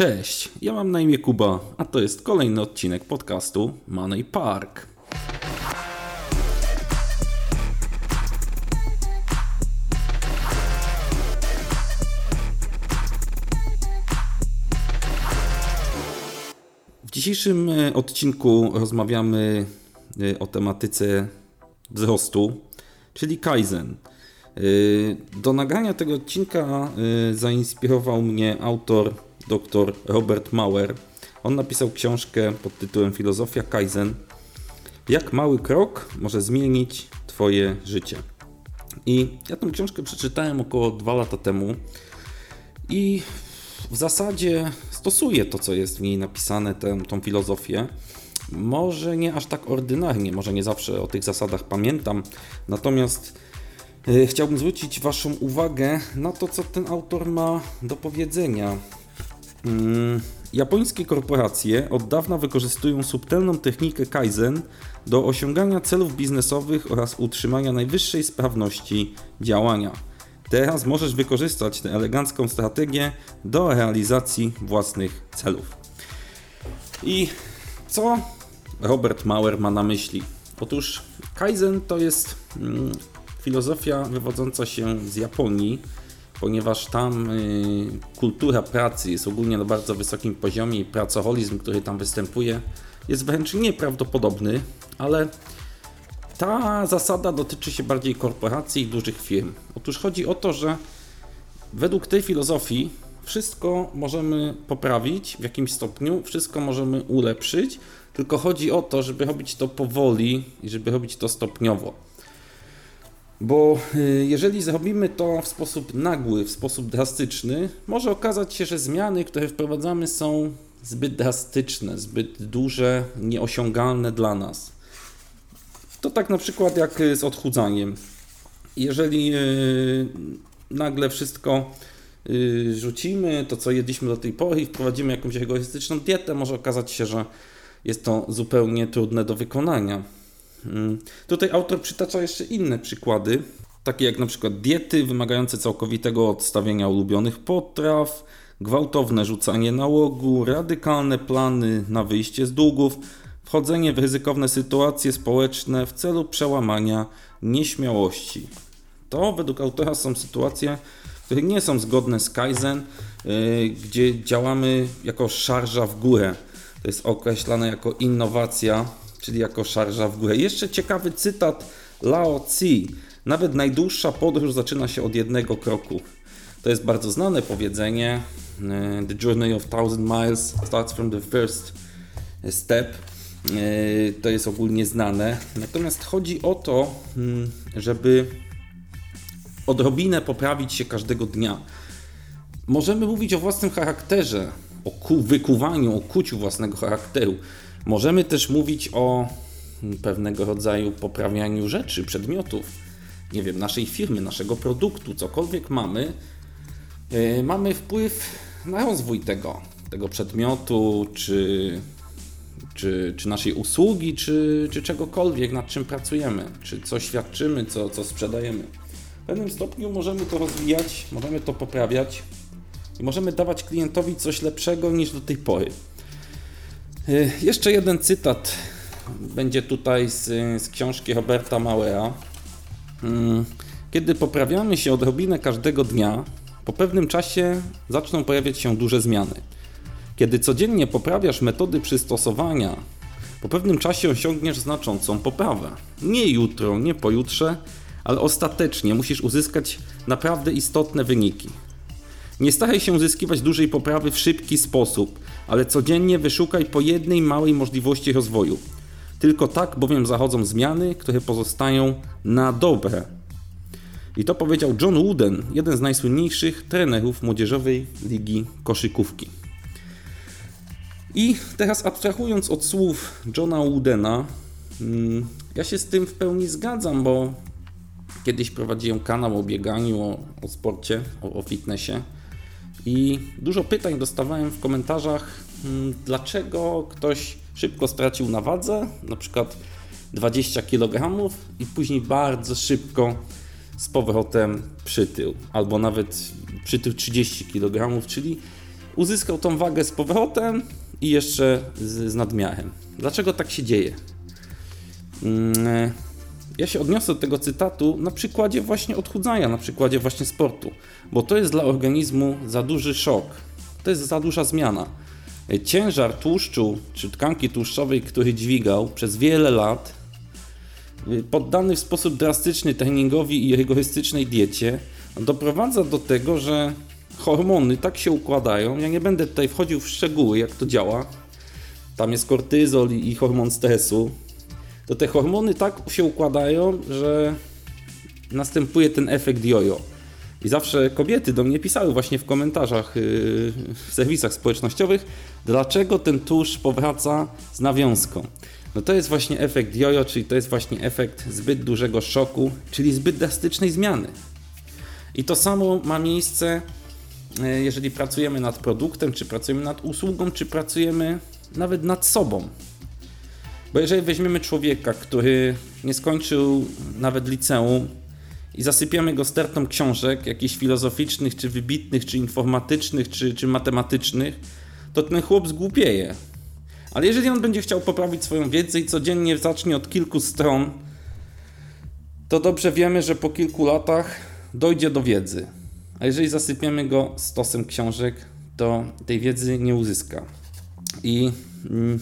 Cześć, ja mam na imię Kuba, a to jest kolejny odcinek podcastu Money Park. W dzisiejszym e, odcinku rozmawiamy e, o tematyce wzrostu, czyli Kaizen. E, do nagrania tego odcinka zainspirował mnie autor dr Robert Mauer. On napisał książkę pod tytułem Filozofia Kaizen. Jak mały krok może zmienić Twoje życie. I ja tę książkę przeczytałem około dwa lata temu i w zasadzie stosuję to, co jest w niej napisane, tę, tą filozofię. Może nie aż tak ordynarnie, może nie zawsze o tych zasadach pamiętam, natomiast yy, chciałbym zwrócić Waszą uwagę na to, co ten autor ma do powiedzenia. Mm, japońskie korporacje od dawna wykorzystują subtelną technikę Kaizen do osiągania celów biznesowych oraz utrzymania najwyższej sprawności działania. Teraz możesz wykorzystać tę elegancką strategię do realizacji własnych celów. I co Robert Mauer ma na myśli? Otóż Kaizen to jest mm, filozofia wywodząca się z Japonii, ponieważ tam y, kultura pracy jest ogólnie na bardzo wysokim poziomie i pracoholizm, który tam występuje, jest wręcz nieprawdopodobny, ale ta zasada dotyczy się bardziej korporacji i dużych firm. Otóż chodzi o to, że według tej filozofii wszystko możemy poprawić w jakimś stopniu, wszystko możemy ulepszyć, tylko chodzi o to, żeby robić to powoli i żeby robić to stopniowo. Bo y, jeżeli zrobimy to w sposób nagły, w sposób drastyczny, może okazać się, że zmiany, które wprowadzamy, są zbyt drastyczne, zbyt duże, nieosiągalne dla nas. To tak na przykład jak z odchudzaniem. Jeżeli y, nagle wszystko y, rzucimy, to co jedliśmy do tej pory i wprowadzimy jakąś egoistyczną dietę, może okazać się, że jest to zupełnie trudne do wykonania. Mm. Tutaj autor przytacza jeszcze inne przykłady, takie jak na przykład diety wymagające całkowitego odstawienia ulubionych potraw, gwałtowne rzucanie nałogu, radykalne plany na wyjście z długów, wchodzenie w ryzykowne sytuacje społeczne w celu przełamania nieśmiałości. To według autora są sytuacje, które nie są zgodne z Kaizen, yy, gdzie działamy jako szarża w górę. To jest określane jako innowacja, czyli jako szarża w górę. Jeszcze ciekawy cytat Lao Tzu. Nawet najdłuższa podróż zaczyna się od jednego kroku. To jest bardzo znane powiedzenie. E, the journey of thousand miles starts from the first step. E, to jest ogólnie znane. Natomiast chodzi o to, mm, żeby odrobinę poprawić się każdego dnia. Możemy mówić o własnym charakterze, o wykuwaniu, o kuciu własnego charakteru. Możemy też mówić o pewnego rodzaju poprawianiu rzeczy, przedmiotów, nie wiem, naszej firmy, naszego produktu, cokolwiek mamy. Yy, mamy wpływ na rozwój tego, tego przedmiotu, czy, czy, czy naszej usługi, czy, czy czegokolwiek, nad czym pracujemy, czy co świadczymy, co, co sprzedajemy. W pewnym stopniu możemy to rozwijać, możemy to poprawiać i możemy dawać klientowi coś lepszego niż do tej pory. Y, jeszcze jeden cytat będzie tutaj z, z książki Roberta Mauera. Mm, kiedy poprawiamy się odrobinę każdego dnia, po pewnym czasie zaczną pojawiać się duże zmiany. Kiedy codziennie poprawiasz metody przystosowania, po pewnym czasie osiągniesz znaczącą poprawę. Nie jutro, nie pojutrze, ale ostatecznie musisz uzyskać naprawdę istotne wyniki. Nie staraj się uzyskiwać dużej poprawy w szybki sposób, ale codziennie wyszukaj po jednej małej możliwości rozwoju. Tylko tak bowiem zachodzą zmiany, które pozostają na dobre. I to powiedział John Wooden, jeden z najsłynniejszych trenerów młodzieżowej ligi koszykówki. I teraz abstrahując od słów Johna Woodena, mm, ja się z tym w pełni zgadzam, bo kiedyś prowadziłem kanał o bieganiu, o, o sporcie, o, o fitnessie. I dużo pytań dostawałem w komentarzach, mm, dlaczego ktoś szybko stracił na wadze, na przykład 20 kg, i później bardzo szybko z powrotem przytył, albo nawet przytył 30 kg, czyli uzyskał tą wagę z powrotem i jeszcze z, z nadmiarem. Dlaczego tak się dzieje? Mm, ja się odniosę do tego cytatu na przykładzie właśnie odchudzania, na przykładzie właśnie sportu, bo to jest dla organizmu za duży szok, to jest za duża zmiana. Ciężar tłuszczu czy tkanki tłuszczowej, który dźwigał przez wiele lat, poddany w sposób drastyczny treningowi i rygorystycznej diecie, doprowadza do tego, że hormony tak się układają. Ja nie będę tutaj wchodził w szczegóły, jak to działa. Tam jest kortyzol i hormon stresu. To te hormony tak się układają, że następuje ten efekt jojo. I zawsze kobiety do mnie pisały właśnie w komentarzach yy, w serwisach społecznościowych, dlaczego ten tłuszcz powraca z nawiązką. No to jest właśnie efekt jojo, czyli to jest właśnie efekt zbyt dużego szoku, czyli zbyt drastycznej zmiany. I to samo ma miejsce, yy, jeżeli pracujemy nad produktem, czy pracujemy nad usługą, czy pracujemy nawet nad sobą. Bo jeżeli weźmiemy człowieka, który nie skończył nawet liceum, i zasypiamy go stertą książek, jakichś filozoficznych, czy wybitnych, czy informatycznych, czy, czy matematycznych, to ten chłop zgłupieje. Ale jeżeli on będzie chciał poprawić swoją wiedzę i codziennie zacznie od kilku stron, to dobrze wiemy, że po kilku latach dojdzie do wiedzy. A jeżeli zasypiemy go stosem książek, to tej wiedzy nie uzyska. I mm,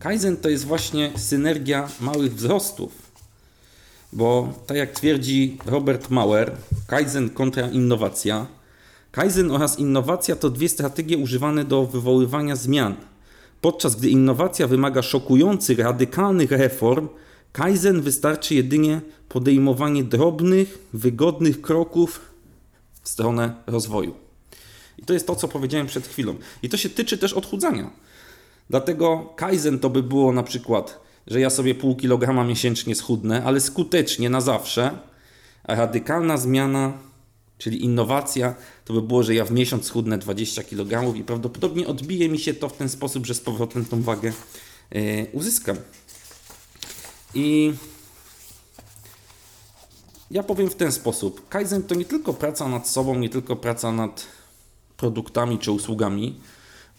Kaizen to jest właśnie synergia małych wzrostów bo tak jak twierdzi Robert Mauer, Kaizen kontra innowacja. Kaizen oraz innowacja to dwie strategie używane do wywoływania zmian. Podczas gdy innowacja wymaga szokujących, radykalnych reform, Kaizen wystarczy jedynie podejmowanie drobnych, wygodnych kroków w stronę rozwoju. I to jest to, co powiedziałem przed chwilą. I to się tyczy też odchudzania. Dlatego Kaizen to by było na przykład że ja sobie pół kilograma miesięcznie schudnę, ale skutecznie na zawsze. A radykalna zmiana, czyli innowacja, to by było, że ja w miesiąc schudnę 20 kg i prawdopodobnie odbije mi się to w ten sposób, że z powrotem tą wagę yy, uzyskam. I ja powiem w ten sposób. Kaizen to nie tylko praca nad sobą, nie tylko praca nad produktami czy usługami,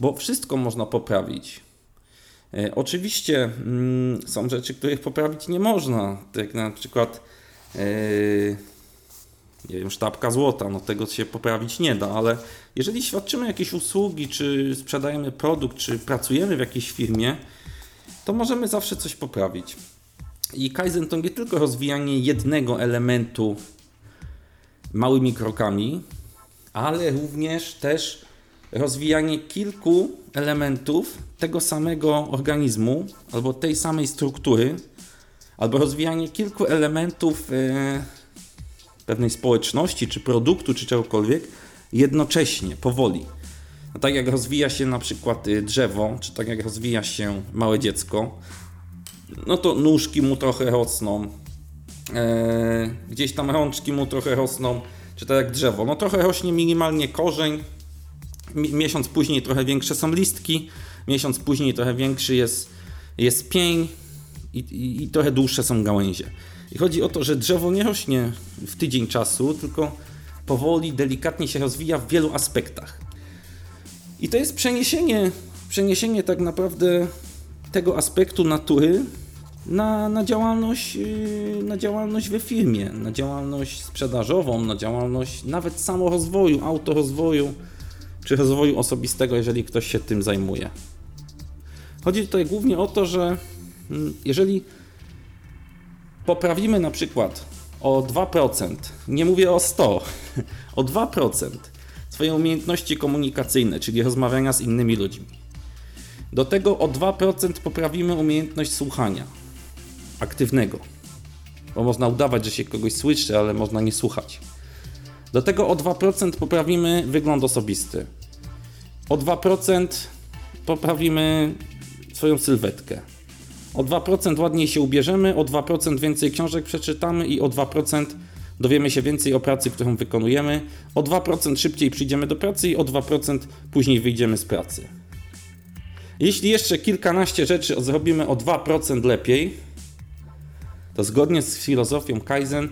bo wszystko można poprawić. E, oczywiście mm, są rzeczy, których poprawić nie można, tak na przykład e, nie wiem, sztabka złota, no tego się poprawić nie da, ale jeżeli świadczymy jakieś usługi, czy sprzedajemy produkt, czy pracujemy w jakiejś firmie, to możemy zawsze coś poprawić. I Kaizen to nie tylko rozwijanie jednego elementu małymi krokami, ale również też rozwijanie kilku elementów tego samego organizmu albo tej samej struktury, albo rozwijanie kilku elementów e, pewnej społeczności, czy produktu, czy czegokolwiek jednocześnie, powoli. No tak jak rozwija się na przykład e, drzewo, czy tak jak rozwija się małe dziecko, no to nóżki mu trochę rosną, e, gdzieś tam rączki mu trochę rosną, czy tak jak drzewo. No trochę rośnie minimalnie korzeń, miesiąc później trochę większe są listki, miesiąc później trochę większy jest, jest pień i, i, i trochę dłuższe są gałęzie. I chodzi o to, że drzewo nie rośnie w tydzień czasu, tylko powoli, delikatnie się rozwija w wielu aspektach. I to jest przeniesienie, przeniesienie tak naprawdę tego aspektu natury na, na, działalność, yy, na działalność we firmie, na działalność sprzedażową, na działalność nawet samorozwoju, autorozwoju czy rozwoju osobistego, jeżeli ktoś się tym zajmuje. Chodzi tutaj głównie o to, że mm, jeżeli poprawimy na przykład o 2%, nie mówię o 100, o 2% swoje umiejętności komunikacyjne, czyli rozmawiania z innymi ludźmi. Do tego o 2% poprawimy umiejętność słuchania aktywnego, bo można udawać, że się kogoś słyszy, ale można nie słuchać. Do tego o 2% poprawimy wygląd osobisty. O 2% poprawimy swoją sylwetkę. O 2% ładniej się ubierzemy, o 2% więcej książek przeczytamy i o 2% dowiemy się więcej o pracy, którą wykonujemy. O 2% szybciej przyjdziemy do pracy i o 2% później wyjdziemy z pracy. Jeśli jeszcze kilkanaście rzeczy zrobimy o 2% lepiej, to zgodnie z filozofią Kaizen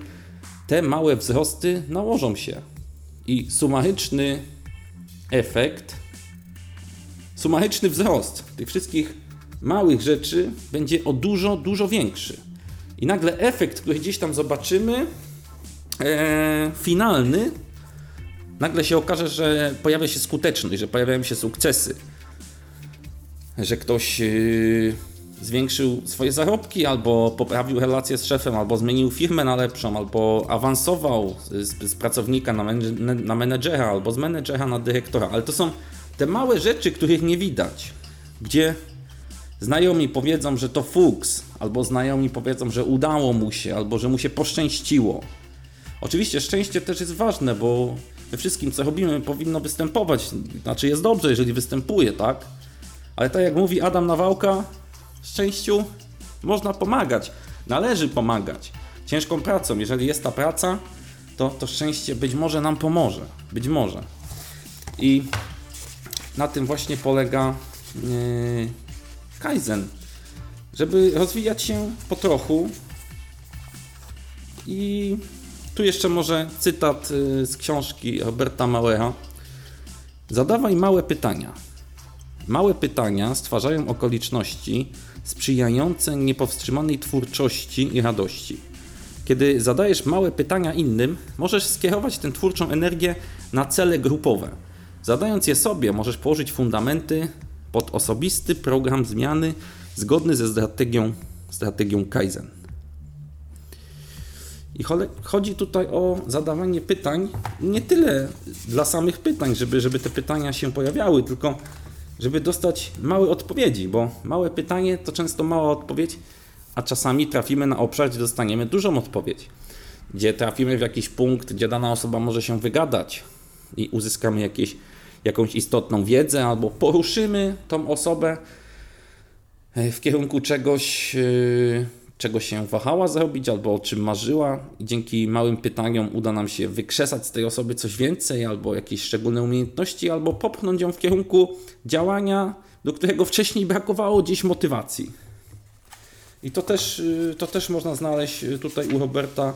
te małe wzrosty nałożą się i sumaryczny efekt sumaryczny wzrost tych wszystkich małych rzeczy będzie o dużo, dużo większy. I nagle efekt, który gdzieś tam zobaczymy, e, finalny, nagle się okaże, że pojawia się skuteczność, że pojawiają się sukcesy. Że ktoś e, zwiększył swoje zarobki, albo poprawił relacje z szefem, albo zmienił firmę na lepszą, albo awansował z, z pracownika na, na menedżera, albo z menedżera na dyrektora. Ale to są te małe rzeczy, których nie widać, gdzie znajomi powiedzą, że to fuks, albo znajomi powiedzą, że udało mu się, albo że mu się poszczęściło. Oczywiście szczęście też jest ważne, bo we wszystkim, co robimy, powinno występować. Znaczy jest dobrze, jeżeli występuje, tak? Ale tak jak mówi Adam Nawałka, szczęściu można pomagać. Należy pomagać. Ciężką pracą. Jeżeli jest ta praca, to to szczęście być może nam pomoże. Być może. I na tym właśnie polega yy, Kaizen. Żeby rozwijać się po trochu. I tu jeszcze może cytat yy, z książki Roberta Mauera. Zadawaj małe pytania. Małe pytania stwarzają okoliczności sprzyjające niepowstrzymanej twórczości i radości. Kiedy zadajesz małe pytania innym, możesz skierować tę twórczą energię na cele grupowe. Zadając je sobie, możesz położyć fundamenty pod osobisty program zmiany zgodny ze strategią, strategią Kaizen. I chodzi tutaj o zadawanie pytań, nie tyle dla samych pytań, żeby, żeby te pytania się pojawiały, tylko żeby dostać małe odpowiedzi, bo małe pytanie to często mała odpowiedź, a czasami trafimy na obszar, gdzie dostaniemy dużą odpowiedź. Gdzie trafimy w jakiś punkt, gdzie dana osoba może się wygadać i uzyskamy jakieś, jakąś istotną wiedzę, albo poruszymy tą osobę w kierunku czegoś, e, czego się wahała zrobić, albo o czym marzyła, i dzięki małym pytaniom uda nam się wykrzesać z tej osoby coś więcej, albo jakieś szczególne umiejętności, albo popchnąć ją w kierunku działania, do którego wcześniej brakowało gdzieś motywacji. I to też, y, to też można znaleźć tutaj u Roberta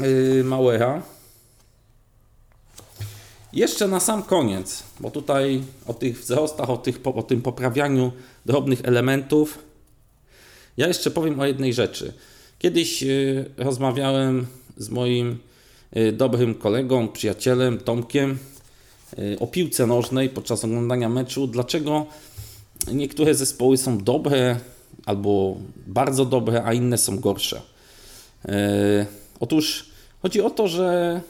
y, Mauera. Jeszcze na sam koniec, bo tutaj o tych wzrostach, o, tych, o tym poprawianiu drobnych elementów ja jeszcze powiem o jednej rzeczy. Kiedyś y, rozmawiałem z moim y, dobrym kolegą, przyjacielem Tomkiem y, o piłce nożnej podczas oglądania meczu. Dlaczego niektóre zespoły są dobre albo bardzo dobre, a inne są gorsze? Otóż chodzi o to, że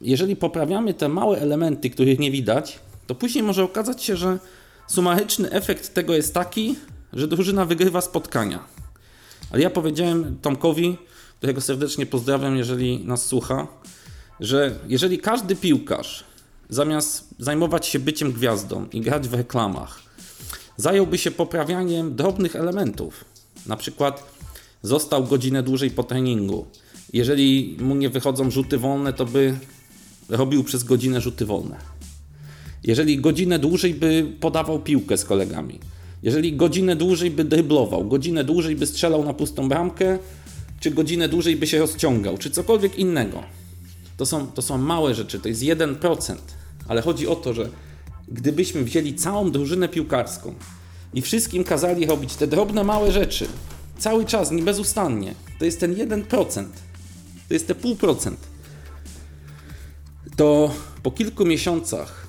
jeżeli poprawiamy te małe elementy, których nie widać, to później może okazać się, że sumaryczny efekt tego jest taki, że drużyna wygrywa spotkania. Ale ja powiedziałem Tomkowi, którego serdecznie pozdrawiam, jeżeli nas słucha, że jeżeli każdy piłkarz zamiast zajmować się byciem gwiazdą i grać w reklamach, zająłby się poprawianiem drobnych elementów, na przykład został godzinę dłużej po treningu. Jeżeli mu nie wychodzą rzuty wolne, to by robił przez godzinę rzuty wolne. Jeżeli godzinę dłużej by podawał piłkę z kolegami jeżeli godzinę dłużej by dryblował, godzinę dłużej by strzelał na pustą bramkę, czy godzinę dłużej by się rozciągał, czy cokolwiek innego. To są, to są małe rzeczy, to jest 1%, ale chodzi o to, że gdybyśmy wzięli całą drużynę piłkarską i wszystkim kazali robić te drobne, małe rzeczy, cały czas, nie bezustannie, to jest ten 1%, to jest te pół procent, to po kilku miesiącach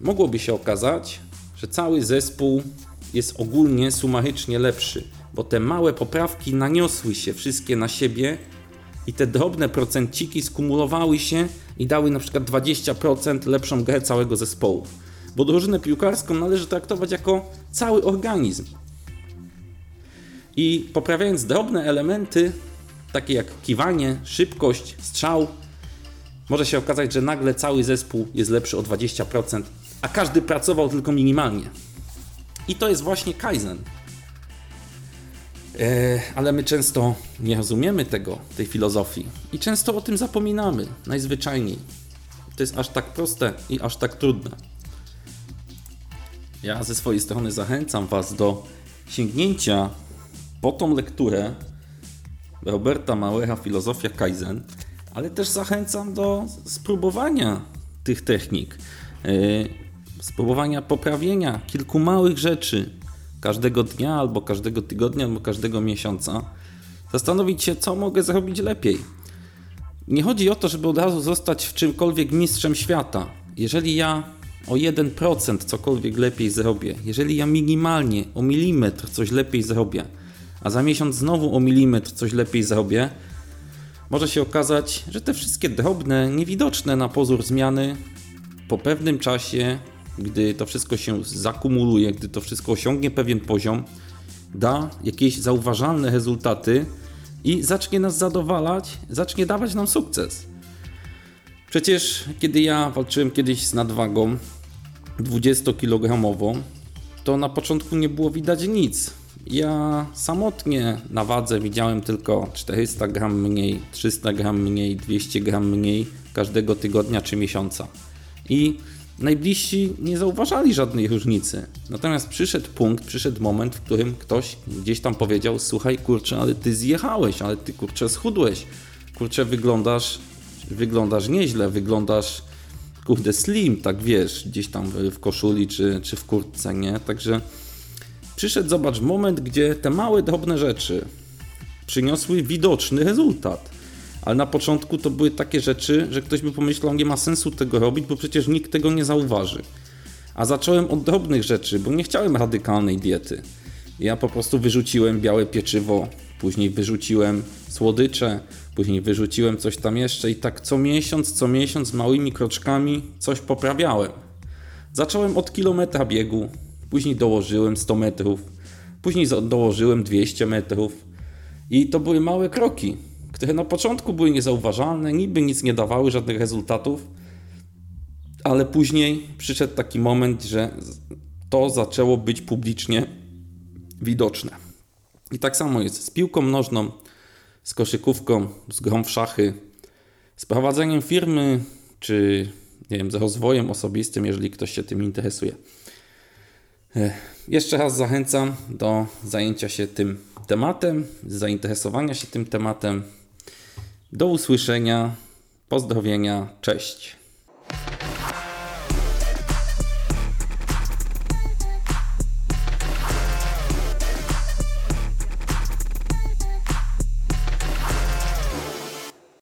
mogłoby się okazać, że cały zespół jest ogólnie sumarycznie lepszy, bo te małe poprawki naniosły się wszystkie na siebie i te drobne procenciki skumulowały się i dały na przykład 20% lepszą grę całego zespołu. Bo drużynę piłkarską należy traktować jako cały organizm. I poprawiając drobne elementy, takie jak kiwanie, szybkość, strzał, może się okazać, że nagle cały zespół jest lepszy o 20%, a każdy pracował tylko minimalnie. I to jest właśnie Kaizen. E, ale my często nie rozumiemy tego, tej filozofii i często o tym zapominamy, najzwyczajniej. To jest aż tak proste i aż tak trudne. Ja ze swojej strony zachęcam Was do sięgnięcia po tą lekturę Roberta Mauera Filozofia Kaizen, ale też zachęcam do spróbowania tych technik. E, spróbowania poprawienia kilku małych rzeczy każdego dnia, albo każdego tygodnia, albo każdego miesiąca, zastanowić się, co mogę zrobić lepiej. Nie chodzi o to, żeby od razu zostać w czymkolwiek mistrzem świata. Jeżeli ja o 1% cokolwiek lepiej zrobię, jeżeli ja minimalnie o milimetr coś lepiej zrobię, a za miesiąc znowu o milimetr coś lepiej zrobię, może się okazać, że te wszystkie drobne, niewidoczne na pozór zmiany po pewnym czasie, gdy to wszystko się zakumuluje, gdy to wszystko osiągnie pewien poziom, da jakieś zauważalne rezultaty i zacznie nas zadowalać, zacznie dawać nam sukces. Przecież kiedy ja walczyłem kiedyś z nadwagą 20-kilogramową, to na początku nie było widać nic. Ja samotnie na wadze widziałem tylko 400 gram mniej, 300 gram mniej, 200 gram mniej każdego tygodnia czy miesiąca. I najbliżsi nie zauważali żadnej różnicy. Natomiast przyszedł punkt, przyszedł moment, w którym ktoś gdzieś tam powiedział: Słuchaj, kurczę, ale ty zjechałeś, ale ty kurczę schudłeś. Kurczę, wyglądasz, wyglądasz nieźle, wyglądasz kurde slim, tak wiesz, gdzieś tam w koszuli czy, czy w kurtce, nie? Także przyszedł, zobacz, moment, gdzie te małe, drobne rzeczy przyniosły widoczny rezultat. Ale na początku to były takie rzeczy, że ktoś by pomyślał, nie ma sensu tego robić, bo przecież nikt tego nie zauważy. A zacząłem od drobnych rzeczy, bo nie chciałem radykalnej diety. Ja po prostu wyrzuciłem białe pieczywo, później wyrzuciłem słodycze, później wyrzuciłem coś tam jeszcze i tak co miesiąc, co miesiąc małymi kroczkami coś poprawiałem. Zacząłem od kilometra biegu, później dołożyłem 100 metrów, później dołożyłem 200 metrów i to były małe kroki, które na początku były niezauważalne, niby nic nie dawały, żadnych rezultatów, ale później przyszedł taki moment, że to zaczęło być publicznie widoczne. I tak samo jest z piłką nożną, z koszykówką, z grą w szachy, z prowadzeniem firmy, czy nie wiem, z rozwojem osobistym, jeżeli ktoś się tym interesuje. Jeszcze raz zachęcam do zajęcia się tym tematem, zainteresowania się tym tematem. Do usłyszenia, pozdrowienia, cześć.